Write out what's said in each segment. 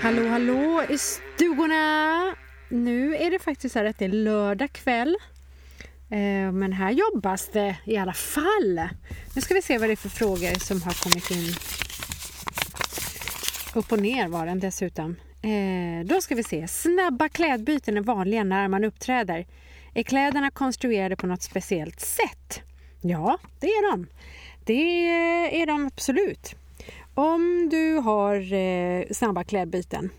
Hallå, hallå i stugorna! Nu är det faktiskt så att det är lördag kväll. Eh, men här jobbas det i alla fall. Nu ska vi se vad det är för frågor som har kommit in. Upp och ner var den dessutom. Eh, då ska vi se. Snabba klädbyten är vanliga när man uppträder. Är kläderna konstruerade på något speciellt sätt? Ja, det är de. Det är de absolut. Om du har eh, snabba klädbyten.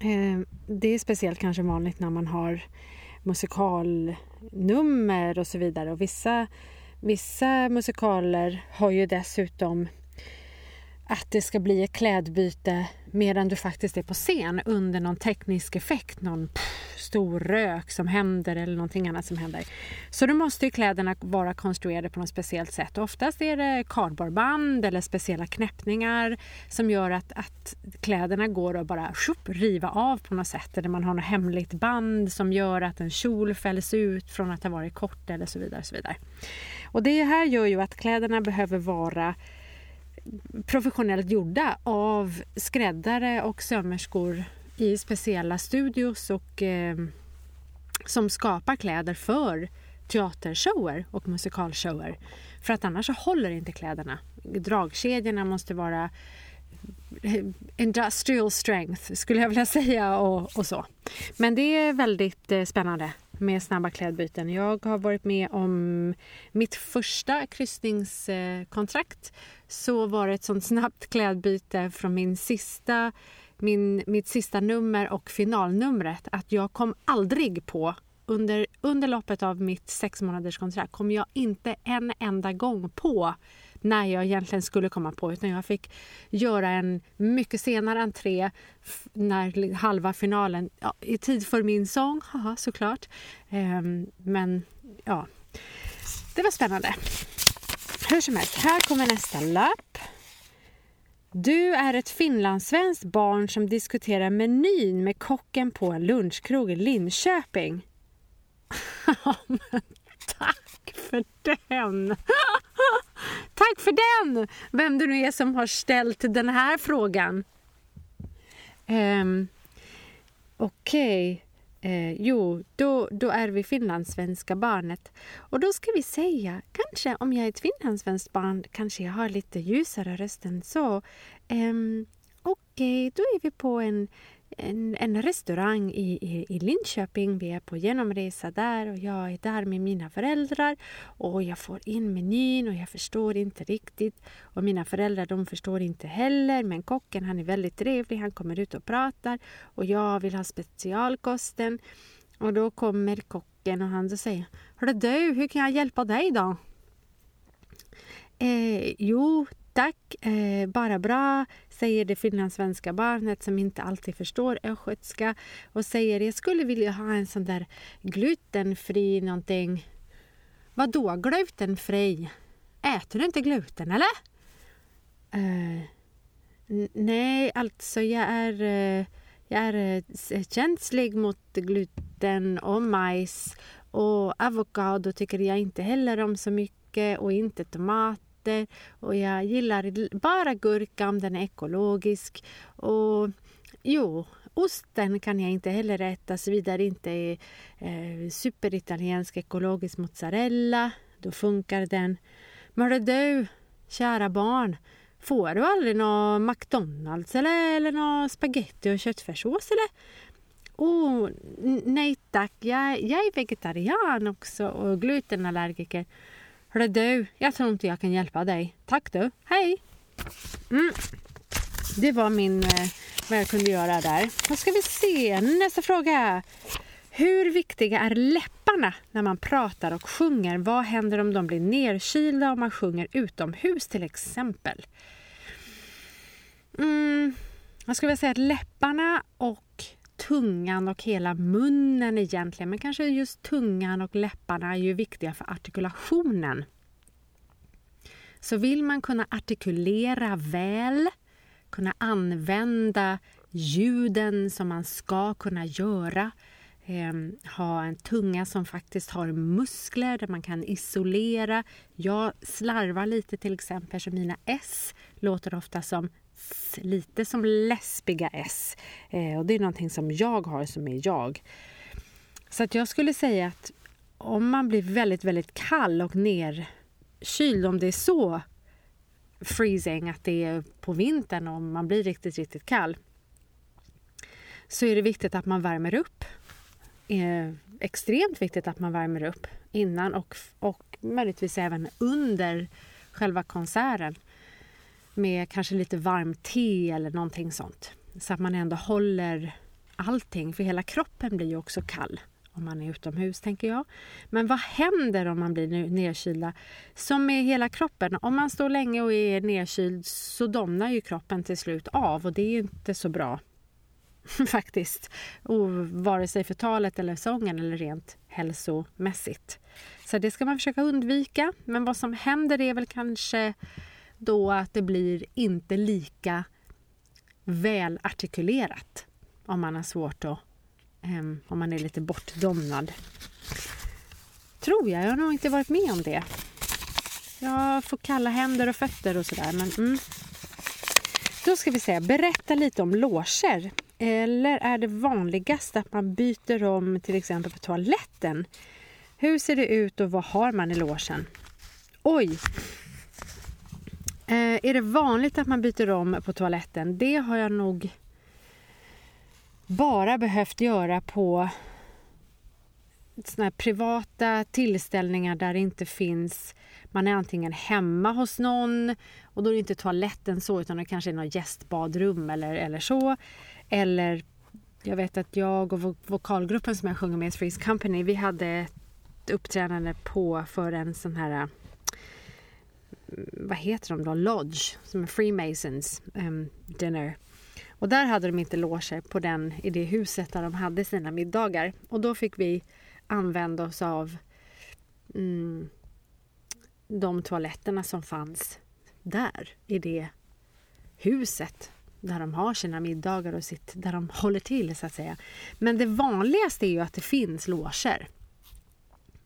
Eh, det är speciellt kanske vanligt när man har musikalnummer och så vidare. Och vissa, vissa musikaler har ju dessutom att det ska bli ett klädbyte medan du faktiskt är på scen under någon teknisk effekt, någon pff, stor rök som händer eller någonting annat som händer. Så då måste ju kläderna vara konstruerade på något speciellt sätt. Oftast är det kardborreband eller speciella knäppningar som gör att, att kläderna går att bara shup, riva av på något sätt. Eller man har något hemligt band som gör att en kjol fälls ut från att ha varit kort eller så vidare. Och, så vidare. och det här gör ju att kläderna behöver vara professionellt gjorda av skräddare och sömmerskor i speciella studios och eh, som skapar kläder för teatershower och musikalshower. För att annars så håller inte kläderna. Dragkedjorna måste vara eh, industrial strength skulle jag vilja säga och, och så. Men det är väldigt eh, spännande med snabba klädbyten. Jag har varit med om mitt första kryssningskontrakt. Så var det ett sånt snabbt klädbyte från min sista, min, mitt sista nummer och finalnumret att jag kom aldrig på under, under loppet av mitt sex månaders kontrakt kom jag inte en enda gång på när jag egentligen skulle komma på utan jag fick göra en mycket senare entré när halva finalen, ja, i tid för min sång, haha, såklart. Ehm, men ja, det var spännande. Hur som helst, här kommer nästa lapp. Du är ett finlandssvenskt barn som diskuterar menyn med kocken på en lunchkrog i Linköping. Tack för den! Tack för den! Vem det nu är som har ställt den här frågan. Um, Okej. Okay. Uh, jo, då, då är vi finlandssvenska barnet. Och då ska vi säga, kanske om jag är ett finlandssvenskt barn kanske jag har lite ljusare röst än så. Um, Okej, okay, då är vi på en en, en restaurang i, i, i Linköping. Vi är på genomresa där och jag är där med mina föräldrar och jag får in menyn och jag förstår inte riktigt. Och mina föräldrar de förstår inte heller men kocken han är väldigt trevlig. Han kommer ut och pratar och jag vill ha specialkosten. Och då kommer kocken och han säger Hörru du, hur kan jag hjälpa dig då? Eh, jo, tack, eh, bara bra säger det finlandssvenska barnet som inte alltid förstår östgötska och säger jag skulle vilja ha en sån där glutenfri någonting. Vadå glutenfri? Äter du inte gluten eller? Eh, nej, alltså jag är, eh, jag är eh, känslig mot gluten och majs och avokado tycker jag inte heller om så mycket och inte tomat nötter och jag gillar bara gurka om den är ekologisk. Och jo, osten kan jag inte heller äta såvida det inte är eh, superitaliensk ekologisk mozzarella. Då funkar den. Men du, kära barn, får du aldrig någon McDonalds eller, eller någon spaghetti och köttfärssås eller? Oh, nej tack, jag, jag är vegetarian också och glutenallergiker. Hörru du, jag tror inte jag kan hjälpa dig. Tack du, hej! Mm. Det var min, eh, vad jag kunde göra där. Då ska vi se, nästa fråga. Hur viktiga är läpparna när man pratar och sjunger? Vad händer om de blir nerkylda om man sjunger utomhus till exempel? Mm, jag skulle vilja säga att läpparna och tungan och hela munnen egentligen. Men kanske just tungan och läpparna är ju viktiga för artikulationen. Så vill man kunna artikulera väl, kunna använda ljuden som man ska kunna göra eh, ha en tunga som faktiskt har muskler där man kan isolera. Jag slarvar lite till exempel så mina S låter ofta som S, lite som läspiga S. Eh, och det är någonting som jag har som är jag. Så att jag skulle säga att om man blir väldigt, väldigt kall och nerkyld, om det är så freezing att det är på vintern och man blir riktigt, riktigt kall så är det viktigt att man värmer upp. Eh, extremt viktigt att man värmer upp innan och, och möjligtvis även under själva konserten med kanske lite varmt te eller någonting sånt. Så att man ändå håller allting, för hela kroppen blir ju också kall om man är utomhus, tänker jag. Men vad händer om man blir nedkylda? Som med hela kroppen, om man står länge och är nedkyld så domnar ju kroppen till slut av och det är inte så bra faktiskt. Och vare sig för talet eller sången eller rent hälsomässigt. Så det ska man försöka undvika. Men vad som händer är väl kanske då att det blir inte lika välartikulerat om man har svårt att ehm, om man är lite bortdomnad. Tror jag. Jag har nog inte varit med om det. Jag får kalla händer och fötter och sådär. Men, mm. Då ska vi se. Berätta lite om loger. Eller är det vanligast att man byter om till exempel på toaletten? Hur ser det ut och vad har man i logen? Oj! Eh, är det vanligt att man byter om på toaletten? Det har jag nog bara behövt göra på såna privata tillställningar där det inte finns man är antingen hemma hos någon och då är det inte toaletten så utan det kanske är något gästbadrum eller, eller så. Eller jag vet att jag och vokalgruppen som jag sjunger med, Freeze Company, vi hade ett uppträdande på för en sån här vad heter de då, Lodge, som är Freemasons um, dinner. Och där hade de inte loger på den, i det huset där de hade sina middagar. Och då fick vi använda oss av mm, de toaletterna som fanns där, i det huset där de har sina middagar och sitt, där de håller till så att säga. Men det vanligaste är ju att det finns loger.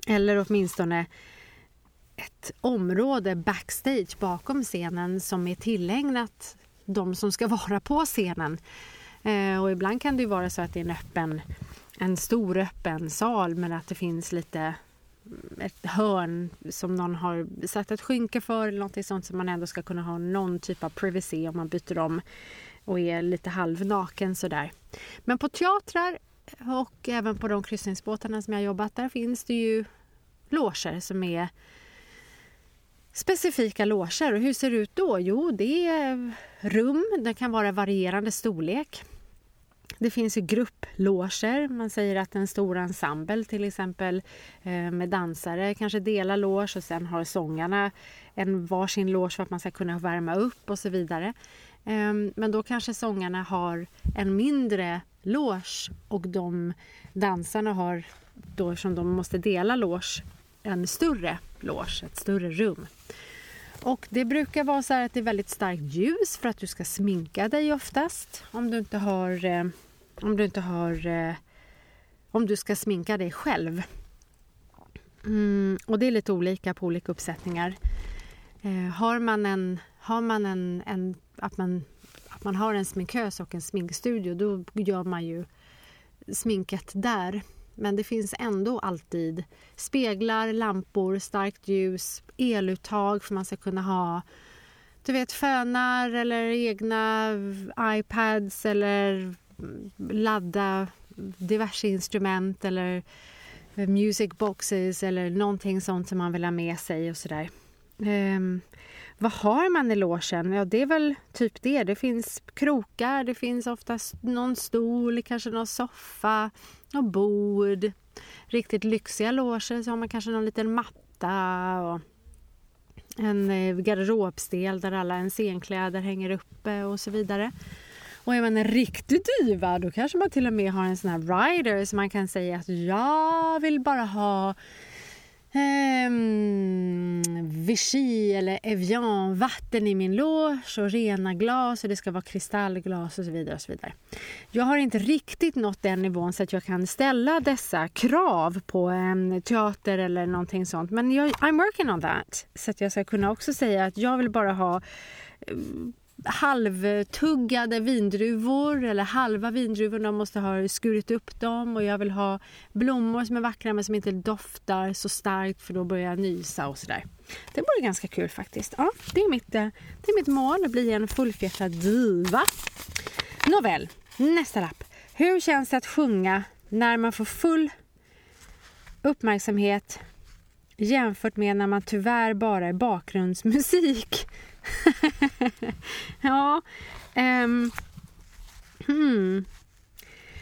Eller åtminstone ett område backstage bakom scenen som är tillägnat de som ska vara på scenen. Eh, och ibland kan det vara så att det är en öppen, en stor öppen sal men att det finns lite mm, ett hörn som någon har satt ett skynke för eller något sånt som man ändå ska kunna ha någon typ av privacy om man byter om och är lite halvnaken sådär. Men på teatrar och även på de kryssningsbåtarna som jag jobbat där finns det ju loger som är specifika loger. Och hur ser det ut då? Jo, det är rum. Det kan vara varierande storlek. Det finns ju grupploger. Man säger att en stor ensemble till exempel eh, med dansare kanske delar loge och sen har sångarna en varsin loge för att man ska kunna värma upp och så vidare. Ehm, men då kanske sångarna har en mindre loge och de dansarna har, då eftersom de måste dela loge, en större loge, ett större rum. Och det brukar vara så att det är väldigt starkt ljus för att du ska sminka dig oftast. Om du inte har... Eh, om du inte har... Eh, om du ska sminka dig själv. Mm, och det är lite olika på olika uppsättningar. Eh, har man en... Har man en, en att, man, att man har en sminkös och en sminkstudio då gör man ju sminket där. Men det finns ändå alltid speglar, lampor, starkt ljus, eluttag för man ska kunna ha du vet fönar eller egna iPads eller ladda diverse instrument eller music boxes eller någonting sånt som man vill ha med sig och sådär. Um, vad har man i logen? Ja, det är väl typ det. Det finns krokar, det finns oftast någon stol, kanske någon soffa, något bord. Riktigt lyxiga loger så har man kanske någon liten matta och en eh, garderobsdel där alla ens scenkläder hänger uppe och så vidare. Och är man en riktig diva då kanske man till och med har en sån här rider så man kan säga att jag vill bara ha Um, Vichy eller Evian, vatten i min loge och rena glas och det ska vara kristallglas och så vidare. och så vidare. Jag har inte riktigt nått den nivån så att jag kan ställa dessa krav på en teater eller någonting sånt. Men jag, I'm working on that. Så att jag ska kunna också säga att jag vill bara ha eh, halvtuggade vindruvor eller halva vindruvorna måste ha skurit upp dem och jag vill ha blommor som är vackra men som inte doftar så starkt för då börjar jag nysa och sådär. Det vore ganska kul faktiskt. Ja, det är mitt, eh, det är mitt mål att bli en fullfjädrad diva. Nåväl, nästa lapp. Hur känns det att sjunga när man får full uppmärksamhet jämfört med när man tyvärr bara är bakgrundsmusik? ja. Um, hmm.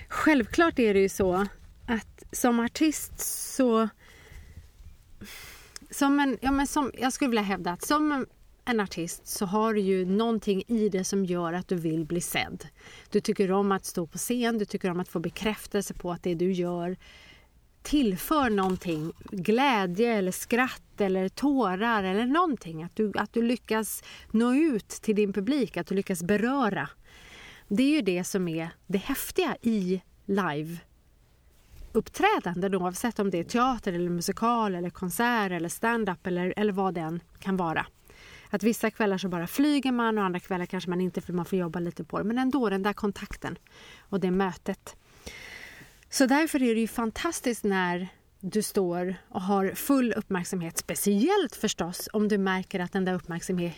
Självklart är det ju så att som artist så... Som en, ja, men som, jag skulle vilja hävda att som en artist så har du ju någonting i det som gör att du vill bli sedd. Du tycker om att stå på scen, du tycker om att få bekräftelse på att det du gör tillför någonting, glädje eller skratt eller tårar eller någonting. Att du, att du lyckas nå ut till din publik, att du lyckas beröra. Det är ju det som är det häftiga i live uppträdanden oavsett om det är teater, eller musikal, eller konsert eller stand-up eller, eller vad det än kan vara. Att vissa kvällar så bara flyger man och andra kvällar kanske man inte för man får jobba lite på det. Men ändå den där kontakten och det mötet. Så därför är det ju fantastiskt när du står och har full uppmärksamhet. Speciellt förstås om du märker att den där uppmärksamhet,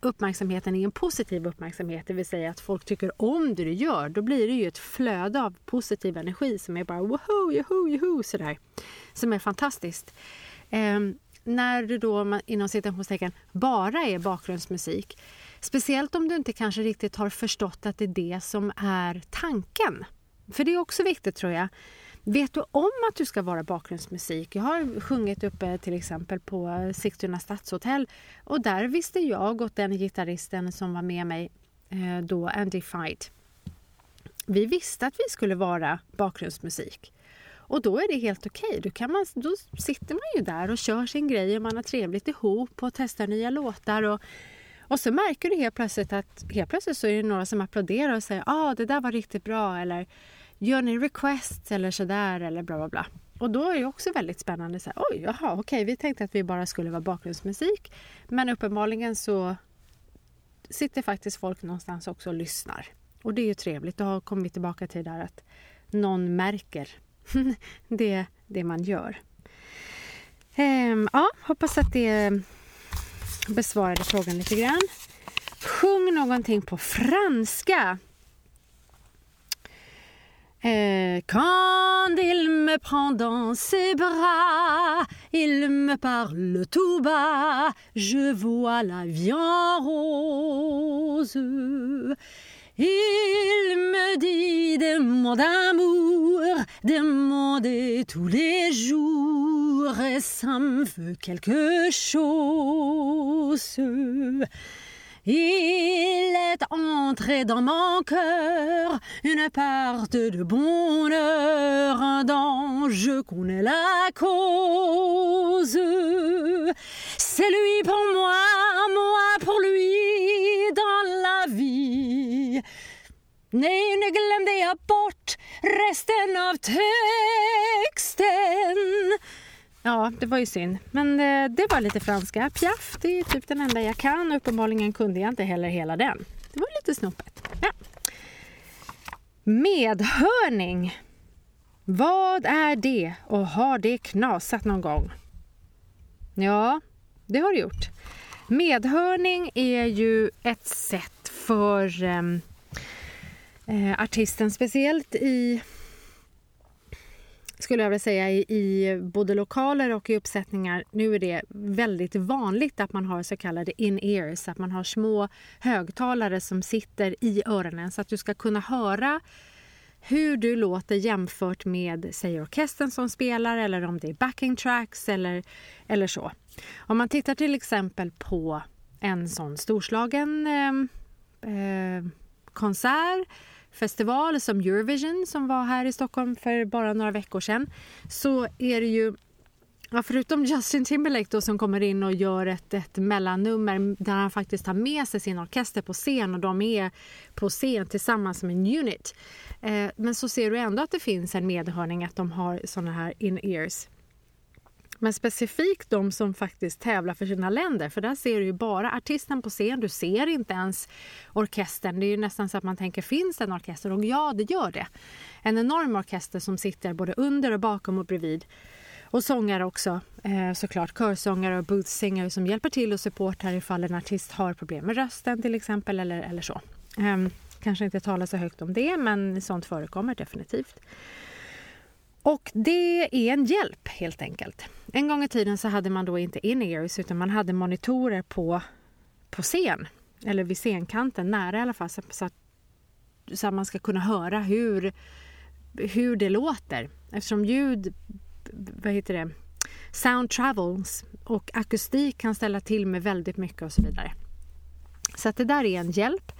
uppmärksamheten är en positiv uppmärksamhet. Det vill säga att folk tycker om det du gör. Då blir det ju ett flöde av positiv energi som är bara woho, joho, joho sådär. Som är fantastiskt. Eh, när du då inom citationstecken bara är bakgrundsmusik. Speciellt om du inte kanske riktigt har förstått att det är det som är tanken. För det är också viktigt tror jag. Vet du om att du ska vara bakgrundsmusik? Jag har sjungit uppe till exempel på Sigtuna stadshotell och där visste jag och den gitarristen som var med mig eh, då, Andy Fight. Vi visste att vi skulle vara bakgrundsmusik. Och då är det helt okej. Okay. Då, då sitter man ju där och kör sin grej och man har trevligt ihop och testar nya låtar. Och, och så märker du helt plötsligt att helt plötsligt så är det några som applåderar och säger ah, det där var riktigt bra eller gör ni requests eller sådär eller bla bla bla. Och då är det också väldigt spännande. Så här, Oj, jaha, okej, vi tänkte att vi bara skulle vara bakgrundsmusik. Men uppenbarligen så sitter faktiskt folk någonstans också och lyssnar. Och det är ju trevligt. Då kommer vi tillbaka till det där att någon märker det, det man gör. Ehm, ja, hoppas att det besvarade frågan lite grann. Sjung någonting på franska. Et quand il me prend dans ses bras, il me parle tout bas, je vois la vie en rose. Il me dit des mots d'amour, des mots de tous les jours, et ça me veut quelque chose. Il est entré dans mon cœur une part de bonheur dont je connais la cause. C'est lui pour moi, moi pour lui dans la Nej, nu glömde jag bort resten av texten. Ja, det var ju synd. Men eh, det var lite franska. Piaf, det är typ den enda jag kan. Uppenbarligen kunde jag inte heller hela den. Det var lite snopet. Ja. Medhörning. Vad är det och har det knasat någon gång? Ja, det har det gjort. Medhörning är ju ett sätt för ehm, eh, artisten, speciellt i skulle jag vilja säga i, i både lokaler och i uppsättningar. Nu är det väldigt vanligt att man har så kallade in-ears, att man har små högtalare som sitter i öronen så att du ska kunna höra hur du låter jämfört med säg orkestern som spelar eller om det är backing tracks eller, eller så. Om man tittar till exempel på en sån storslagen eh, eh, konsert festival som Eurovision som var här i Stockholm för bara några veckor sedan så är det ju Ja, förutom Justin Timberlake då som kommer in och gör ett, ett mellannummer där han faktiskt tar med sig sin orkester på scen och de är på scen tillsammans som en unit. Eh, men så ser du ändå att det finns en medhörning att de har såna här in-ears. Men specifikt de som faktiskt tävlar för sina länder, för där ser du ju bara artisten på scen, du ser inte ens orkestern. Det är ju nästan så att man tänker, finns det en orkester? Och ja, det gör det. En enorm orkester som sitter både under och bakom och bredvid. Och sångare också, eh, såklart. Körsångare och boothsingare som hjälper till och supportar ifall en artist har problem med rösten till exempel eller, eller så. Eh, kanske inte tala så högt om det, men sånt förekommer definitivt. Och det är en hjälp helt enkelt. En gång i tiden så hade man då inte in-ears utan man hade monitorer på, på scen. Eller vid scenkanten, nära i alla fall. Så att, så att man ska kunna höra hur, hur det låter. Eftersom ljud, vad heter det, sound travels och akustik kan ställa till med väldigt mycket och så vidare. Så att det där är en hjälp.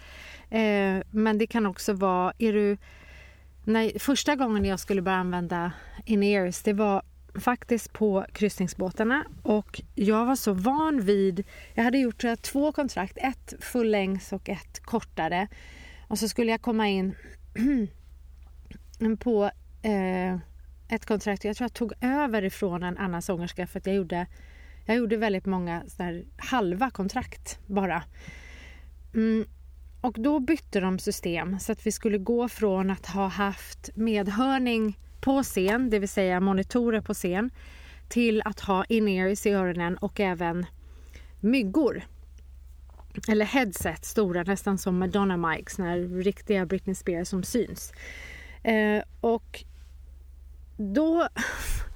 Eh, men det kan också vara, är du när, första gången jag skulle börja använda in-ears det var faktiskt på kryssningsbåtarna och jag var så van vid... Jag hade gjort jag, två kontrakt, ett fullängds och ett kortare. Och så skulle jag komma in på eh, ett kontrakt. Jag tror jag tog över ifrån en annan sångerska för att jag gjorde, jag gjorde väldigt många där, halva kontrakt bara. Mm, och då bytte de system så att vi skulle gå från att ha haft medhörning på scen, det vill säga monitorer på scen, till att ha in-ears i öronen och även myggor. Eller headset, stora, nästan som Madonna mics, när riktiga Britney Spears som syns. Eh, och då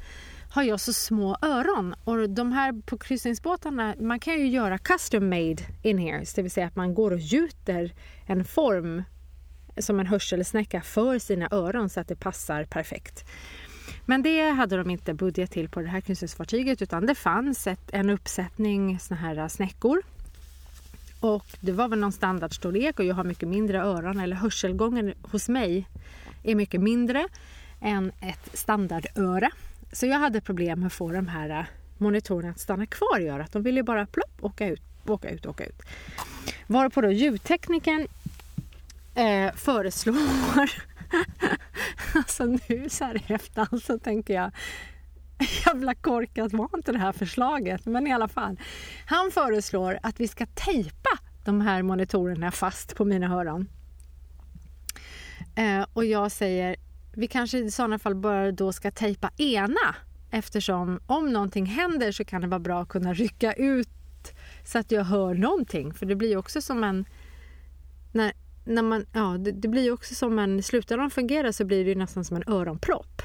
har jag så små öron. Och de här på kryssningsbåtarna, man kan ju göra custom made in here. det vill säga att man går och gjuter en form som en hörselsnäcka för sina öron så att det passar perfekt. Men det hade de inte budget till på det här kryssningsfartyget utan det fanns ett, en uppsättning såna här äh, snäckor. Och det var väl någon standardstorlek och jag har mycket mindre öron eller hörselgången hos mig är mycket mindre än ett standardöra. Så jag hade problem med att få de här äh, monitorerna att stanna kvar i örat. De ville bara plopp, åka ut, åka ut, åka ut. Varpå då ljudtekniken eh, föreslår... alltså nu så här i efterhand så tänker jag jävla korkat var inte det här förslaget. Men i alla fall. Han föreslår att vi ska tejpa de här monitorerna fast på mina öron. Eh, och jag säger vi kanske i sådana fall bara då ska tejpa ena eftersom om någonting händer så kan det vara bra att kunna rycka ut så att jag hör någonting. För det blir också som en... När, när man, ja, det, det blir också som en... Slutar de fungera så blir det nästan som en öronpropp.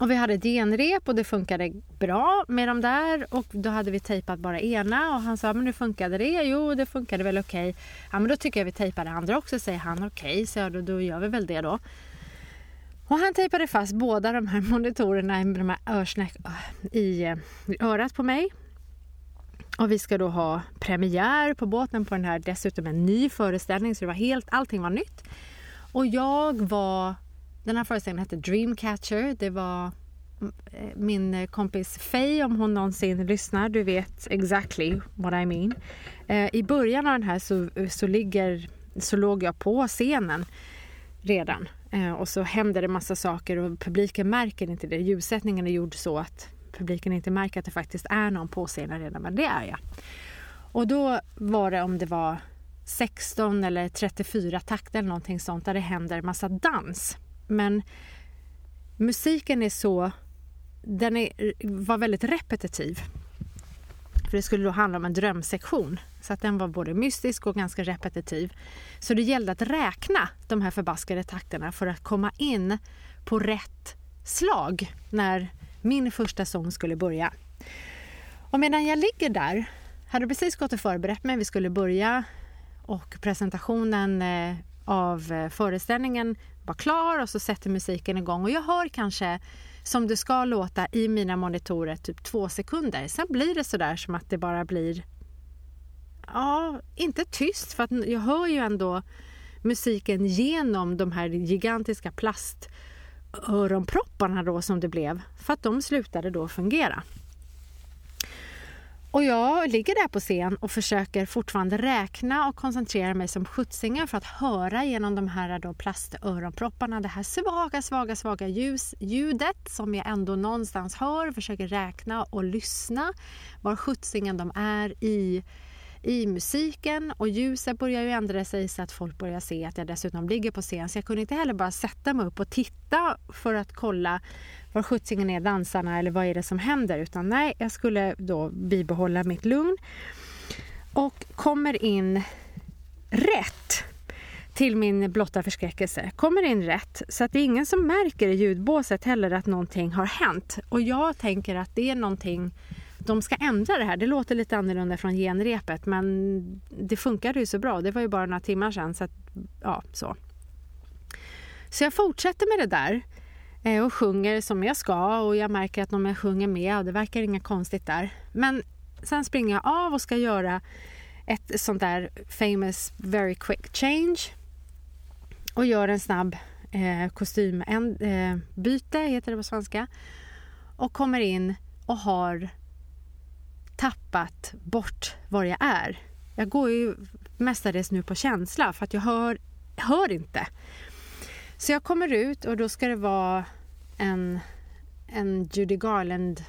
Och vi hade genrep och det funkade bra med de där och då hade vi tejpat bara ena och han sa men hur funkade det? Jo det funkade väl okej. Okay. Ja men då tycker jag vi tejpar det andra också säger han. Okej, okay, så då, då gör vi väl det då. Och han tejpade fast båda de här monitorerna med de här örsnäck eh, i eh, örat på mig. Och vi ska då ha premiär på båten på den här, dessutom en ny föreställning så det var helt, allting var nytt. Och jag var den här föreställningen hette Dreamcatcher. Det var mm, eh, min kompis Faye, om hon någonsin lyssnar, du vet exactly what I mean. I början av den här så, så, ligger, så låg jag på scenen redan Eh, och så händer det massa saker och publiken märker inte det. Ljussättningen är gjord så att publiken inte märker att det faktiskt är någon på scenen redan, men det är jag. Och då var det om det var 16 eller 34 takter eller någonting sånt där det händer massa dans. Men musiken är så... Den är, var väldigt repetitiv. För det skulle då handla om en drömsektion. Så att den var både mystisk och ganska repetitiv. Så det gällde att räkna de här förbaskade takterna för att komma in på rätt slag när min första sång skulle börja. Och medan jag ligger där, hade precis gått och förberett mig, vi skulle börja och presentationen eh, av eh, föreställningen var klar och så sätter musiken igång och jag hör kanske som det ska låta i mina monitorer typ två sekunder. Sen blir det sådär som att det bara blir ja, inte tyst för att jag hör ju ändå musiken genom de här gigantiska plast öronpropparna då som det blev för att de slutade då fungera. Och jag ligger där på scen och försöker fortfarande räkna och koncentrera mig som sjuttsingen för att höra genom de här då plastöronpropparna det här svaga, svaga, svaga ljus, ljudet som jag ändå någonstans hör. Försöker räkna och lyssna var sjuttsingen de är i i musiken och ljuset börjar ju ändra sig så att folk börjar se att jag dessutom ligger på scen. Så jag kunde inte heller bara sätta mig upp och titta för att kolla var sjuttsingen är dansarna eller vad är det som händer. Utan nej, jag skulle då bibehålla mitt lugn. Och kommer in rätt till min blotta förskräckelse. Kommer in rätt så att det är ingen som märker i ljudbåset heller att någonting har hänt. Och jag tänker att det är någonting de ska ändra det här. Det låter lite annorlunda från genrepet men det funkade ju så bra. Det var ju bara några timmar sedan. Så, att, ja, så. så jag fortsätter med det där eh, och sjunger som jag ska och jag märker att de jag sjunger med, det verkar inget konstigt där. Men sen springer jag av och ska göra ett sånt där famous very quick change och gör en snabb eh, kostymbyte, eh, heter det på svenska och kommer in och har tappat bort var jag är. Jag går ju mestadels nu på känsla för att jag hör, hör inte. Så jag kommer ut och då ska det vara en, en Judy Garland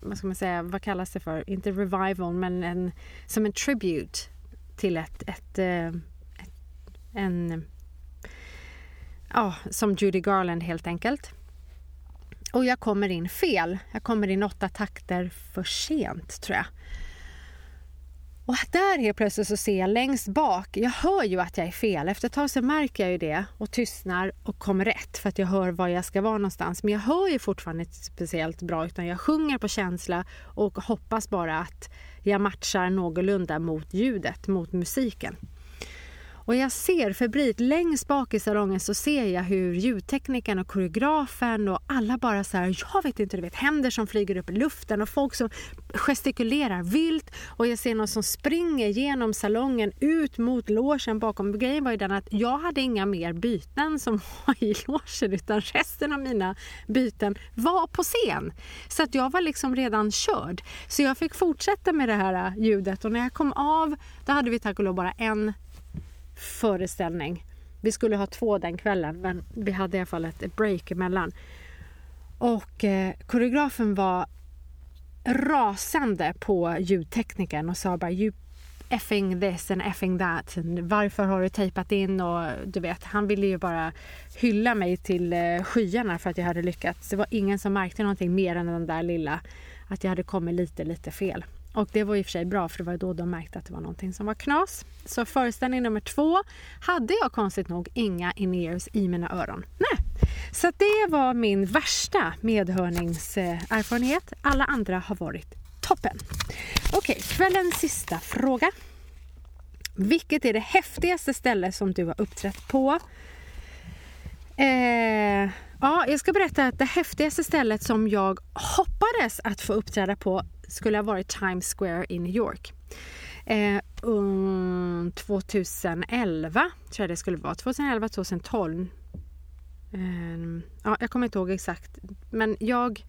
vad ska man säga, vad kallas det för? Inte revival, men en, som en tribute till ett, ett, eh, ett en, ja, som Judy Garland helt enkelt. Och jag kommer in fel. Jag kommer in åtta takter för sent, tror jag. Och där helt plötsligt så ser jag längst bak, jag hör ju att jag är fel. Efter ett tag så märker jag ju det och tystnar och kommer rätt för att jag hör var jag ska vara någonstans. Men jag hör ju fortfarande inte speciellt bra utan jag sjunger på känsla och hoppas bara att jag matchar någorlunda mot ljudet, mot musiken. Och jag ser febrilt längst bak i salongen så ser jag hur ljudteknikern och koreografen och alla bara så här, jag vet inte, du vet händer som flyger upp i luften och folk som gestikulerar vilt och jag ser någon som springer genom salongen ut mot låsen bakom. Grejen var ju den att jag hade inga mer byten som var i låsen utan resten av mina byten var på scen. Så att jag var liksom redan körd. Så jag fick fortsätta med det här ljudet och när jag kom av då hade vi tack och lov bara en föreställning. Vi skulle ha två den kvällen men vi hade i alla fall ett break emellan. Och eh, koreografen var rasande på ljudteknikern och sa bara you effing this and effing that. Varför har du tejpat in? Och du vet, han ville ju bara hylla mig till eh, skyarna för att jag hade lyckats. Det var ingen som märkte någonting mer än den där lilla att jag hade kommit lite, lite fel. Och det var i och för sig bra för det var då de märkte att det var någonting som var knas. Så föreställning nummer två hade jag konstigt nog inga in-ears i mina öron. Nej. Så det var min värsta medhörningserfarenhet. Alla andra har varit toppen. Okej, kvällens sista fråga. Vilket är det häftigaste stället som du har uppträtt på? Eh, ja, jag ska berätta att det häftigaste stället som jag hoppades att få uppträda på skulle ha varit Times Square i New York. Eh, um, 2011 tror jag det skulle vara. 2011, 2012. Eh, ja, jag kommer inte ihåg exakt. Men jag,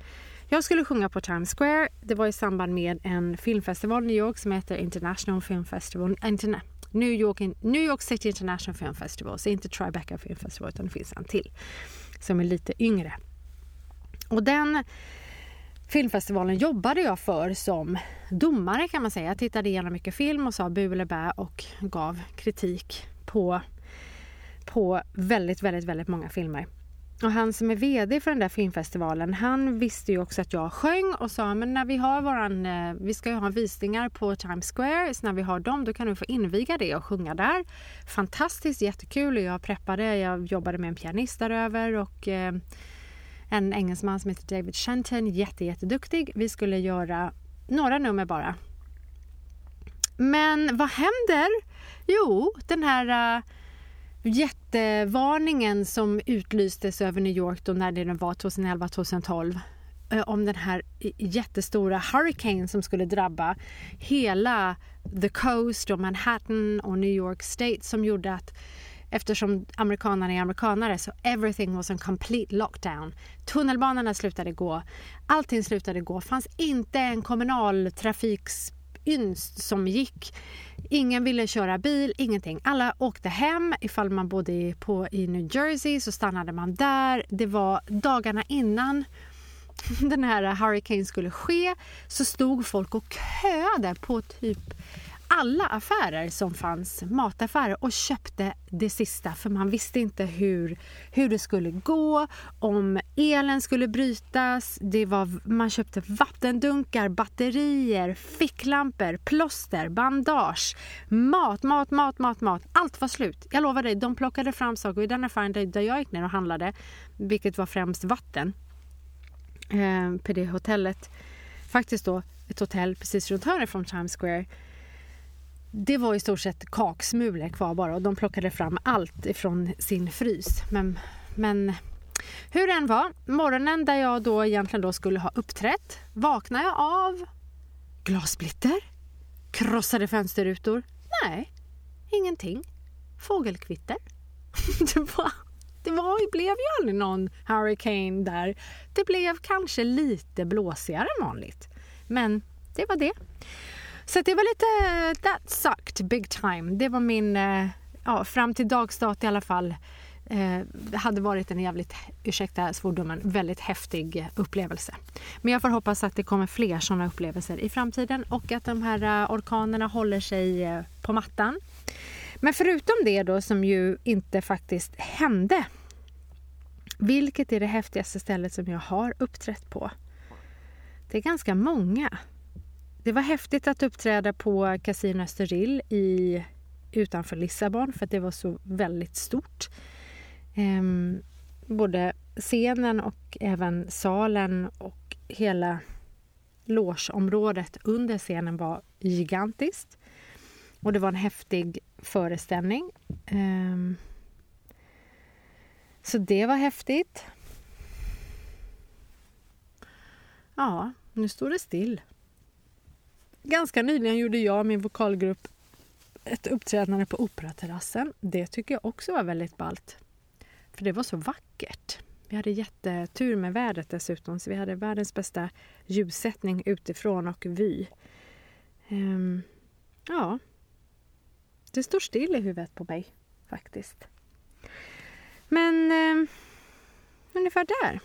jag skulle sjunga på Times Square. Det var i samband med en filmfestival i New York som heter International Film Festival. Interna New, York, New York City International Film Festival. Så inte Tribeca Film Festival utan det finns en till som är lite yngre. Och den filmfestivalen jobbade jag för som domare kan man säga. Jag tittade igenom mycket film och sa bu eller bä och gav kritik på, på väldigt, väldigt, väldigt många filmer. Och han som är VD för den där filmfestivalen, han visste ju också att jag sjöng och sa men när vi har våran, eh, vi ska ju ha visningar på Times Square, så när vi har dem då kan du få inviga det och sjunga där. Fantastiskt, jättekul och jag preppade, jag jobbade med en pianist däröver och eh, en engelsman som heter David Shenton, jätte, jätteduktig. Vi skulle göra några nummer bara. Men vad händer? Jo, den här uh, jättevarningen som utlystes över New York då när det var 2011-2012 eh, om den här jättestora hurricane som skulle drabba hela the coast och Manhattan och New York State som gjorde att eftersom amerikanerna är amerikanare så everything was a complete lockdown. Tunnelbanorna slutade gå, allting slutade gå. Det fanns inte en kommunaltrafiksynst som gick. Ingen ville köra bil, ingenting. Alla åkte hem. Ifall man bodde på, i New Jersey så stannade man där. Det var dagarna innan den här hurricane skulle ske så stod folk och köade på typ alla affärer som fanns, mataffärer, och köpte det sista för man visste inte hur, hur det skulle gå, om elen skulle brytas. Det var, man köpte vattendunkar, batterier, ficklampor, plåster, bandage, mat, mat, mat, mat, mat. Allt var slut. Jag lovar dig, de plockade fram saker i den affären där jag gick ner och handlade, vilket var främst vatten eh, på det hotellet. Faktiskt då ett hotell precis runt hörnet från Times Square. Det var i stort sett kaksmulor kvar bara och de plockade fram allt ifrån sin frys. Men, men hur det än var, morgonen där jag då egentligen då skulle ha uppträtt vaknade jag av glassplitter, krossade fönsterrutor. Nej, ingenting. Fågelkvitter. det var det var, blev ju aldrig någon hurricane där. Det blev kanske lite blåsigare än vanligt. Men det var det. Så det var lite eh, that sucked big time. Det var min, eh, ja, fram till dagstart i alla fall, eh, hade varit en jävligt, ursäkta svordomen, väldigt häftig upplevelse. Men jag får hoppas att det kommer fler sådana upplevelser i framtiden och att de här eh, orkanerna håller sig på mattan. Men förutom det då som ju inte faktiskt hände. Vilket är det häftigaste stället som jag har uppträtt på? Det är ganska många. Det var häftigt att uppträda på Casino Österrill i, utanför Lissabon för att det var så väldigt stort. Ehm, både scenen och även salen och hela logeområdet under scenen var gigantiskt. Och det var en häftig föreställning. Ehm, så det var häftigt. Ja, nu står det still. Ganska nyligen gjorde jag och min vokalgrupp ett uppträdande på Operaterrassen. Det tycker jag också var väldigt ballt. För det var så vackert. Vi hade jättetur med vädret dessutom så vi hade världens bästa ljussättning utifrån och vy. Um, ja, det står still i huvudet på mig faktiskt. Men eh, ungefär där.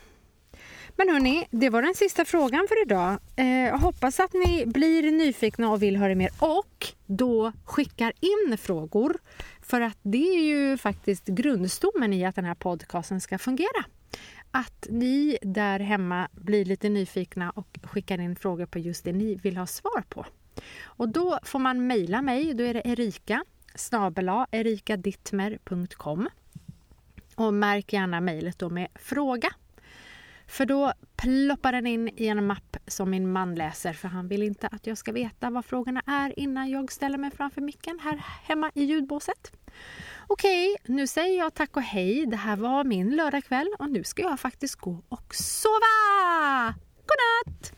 Men hörni, det var den sista frågan för idag. Eh, jag hoppas att ni blir nyfikna och vill höra mer och då skickar in frågor. För att det är ju faktiskt grundstommen i att den här podcasten ska fungera. Att ni där hemma blir lite nyfikna och skickar in frågor på just det ni vill ha svar på. Och då får man mejla mig, då är det Erika snabela erikadittmer.com och märk gärna mejlet då med fråga. För då ploppar den in i en mapp som min man läser för han vill inte att jag ska veta vad frågorna är innan jag ställer mig framför micken här hemma i ljudbåset. Okej, nu säger jag tack och hej. Det här var min lördagkväll och nu ska jag faktiskt gå och sova! Godnatt!